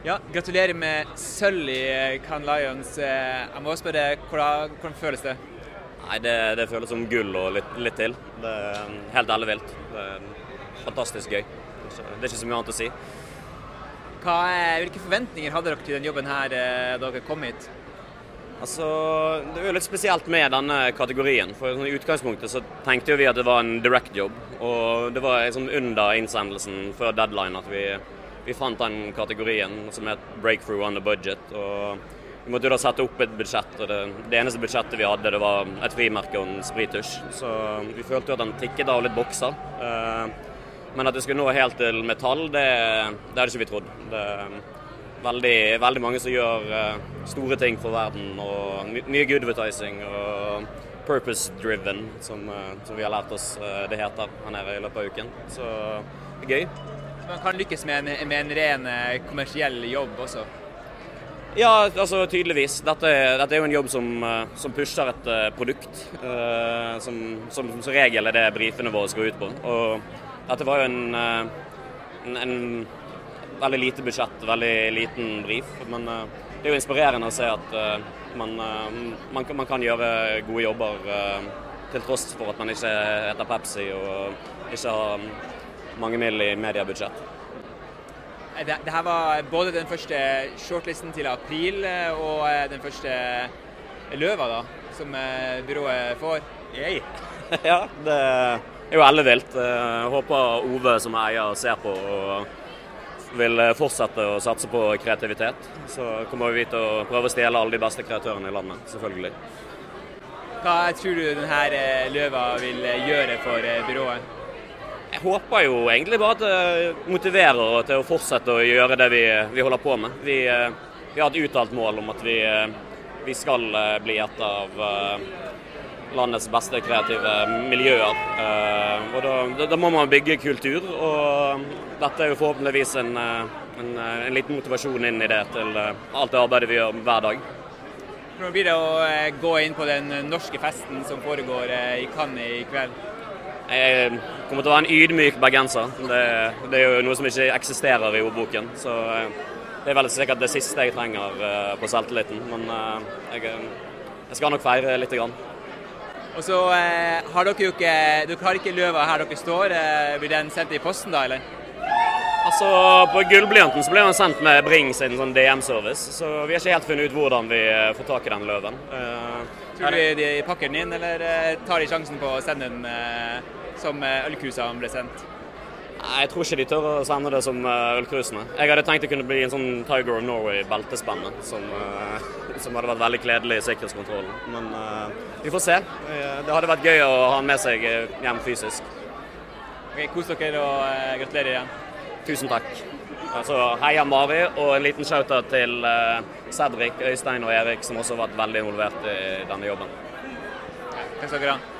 Ja, Gratulerer med sølv i Can Lions. Jeg må spørre, hvordan, hvordan føles det? Nei, det, det, føles som gull og litt, litt til. Det er helt ellevilt. Det er fantastisk gøy. Det er ikke så mye annet å si. Hva, hvilke forventninger hadde dere til den jobben her da dere kom hit? Altså, Det er jo litt spesielt med denne kategorien. for I utgangspunktet så tenkte vi at det var en direct jobb. Og det var liksom under innsendelsen før deadline at vi, vi fant den kategorien som het breakthrough on the budget. og Vi måtte jo da sette opp et budsjett, og det, det eneste budsjettet vi hadde, det var et frimerke og en sprittusj. Så vi følte jo at den tikket av litt bokser. Men at det skulle nå helt til metall, det, det hadde ikke vi trodd. Det, veldig, veldig mange som gjør uh, store ting for verden. og Mye good advertising og purpose-driven, som, uh, som, vi har lært oss det heter her nede i løpet av uken. Så det er gøy. Man kan lykkes med en, med en ren kommersiell jobb også? Ja, altså tydeligvis. Dette, dette er jo en jobb som, som pusher et produkt. som, som, som regel er det brifene våre skal ut på. Og dette var jo en, en, en veldig lite budsjett, veldig liten brief. Men det er jo inspirerende å se at man, man, man, kan gjøre gode jobber til tross for at man ikke heter Pepsi og ikke har mange mill. i mediebudsjett. Det, det, her var både den første shortlisten til april og den første løva da, som byrået får. Yay. ja, det er jo ellevilt. Håper Ove som eier ser på. og vil eh, fortsette å satse på kreativitet. Så kommer vi til å prøve å stjele alle de beste kreatørene i landet, selvfølgelig. Hva tror du denne eh, løva vil eh, gjøre for byrået? Jeg håper jo egentlig bare at det motiverer til å fortsette å gjøre det vi, vi holder på med. Vi, vi, har et uttalt mål om at vi, vi skal bli et av landets beste kreative miljøer. Og da, da må man bygge kultur. og dette er jo forhåpentligvis en, eh, en, eh, en, liten motivasjon inn i det til eh, alt det arbeidet vi gjør hver dag. Hvordan blir det å gå inn på den norske festen som foregår i Cannes i kveld? Jeg kommer til å være en ydmyk bergenser. Det, det, er jo noe som ikke eksisterer i ordboken. Så det er vel sikkert det siste jeg trenger på selvtilliten. Men jeg, jeg skal nok feire lite grann. Og så har dere jo ikke Dere har ikke løva her dere står. Blir den sendt i posten da, eller? Altså, På Gullblyanten så ble den sendt med Bring sin sånn DM-service, så vi har ikke helt funnet ut hvordan vi eh, får tak i den løven. Uh, Tror du de pakker den inn, eller eh, tar de sjansen på å sende den som ølkrusene ble sendt? Jeg tror ikke de tør å sende det som ølkrusene. Jeg hadde tenkt det kunne bli en sånn Tiger of Norway-beltespenne, som, uh, som, hadde vært veldig kledelig i sikkerhetskontrollen. Men vi får se. Det hadde vært gøy å ha den med seg hjem fysisk. Ok, Kos dere og gratulerer igjen. Tusen takk. Altså, heia Mari, og en liten shout-out til Cedric, Øystein og Erik, som også har vært veldig involvert i denne jobben. Takk skal dere ha.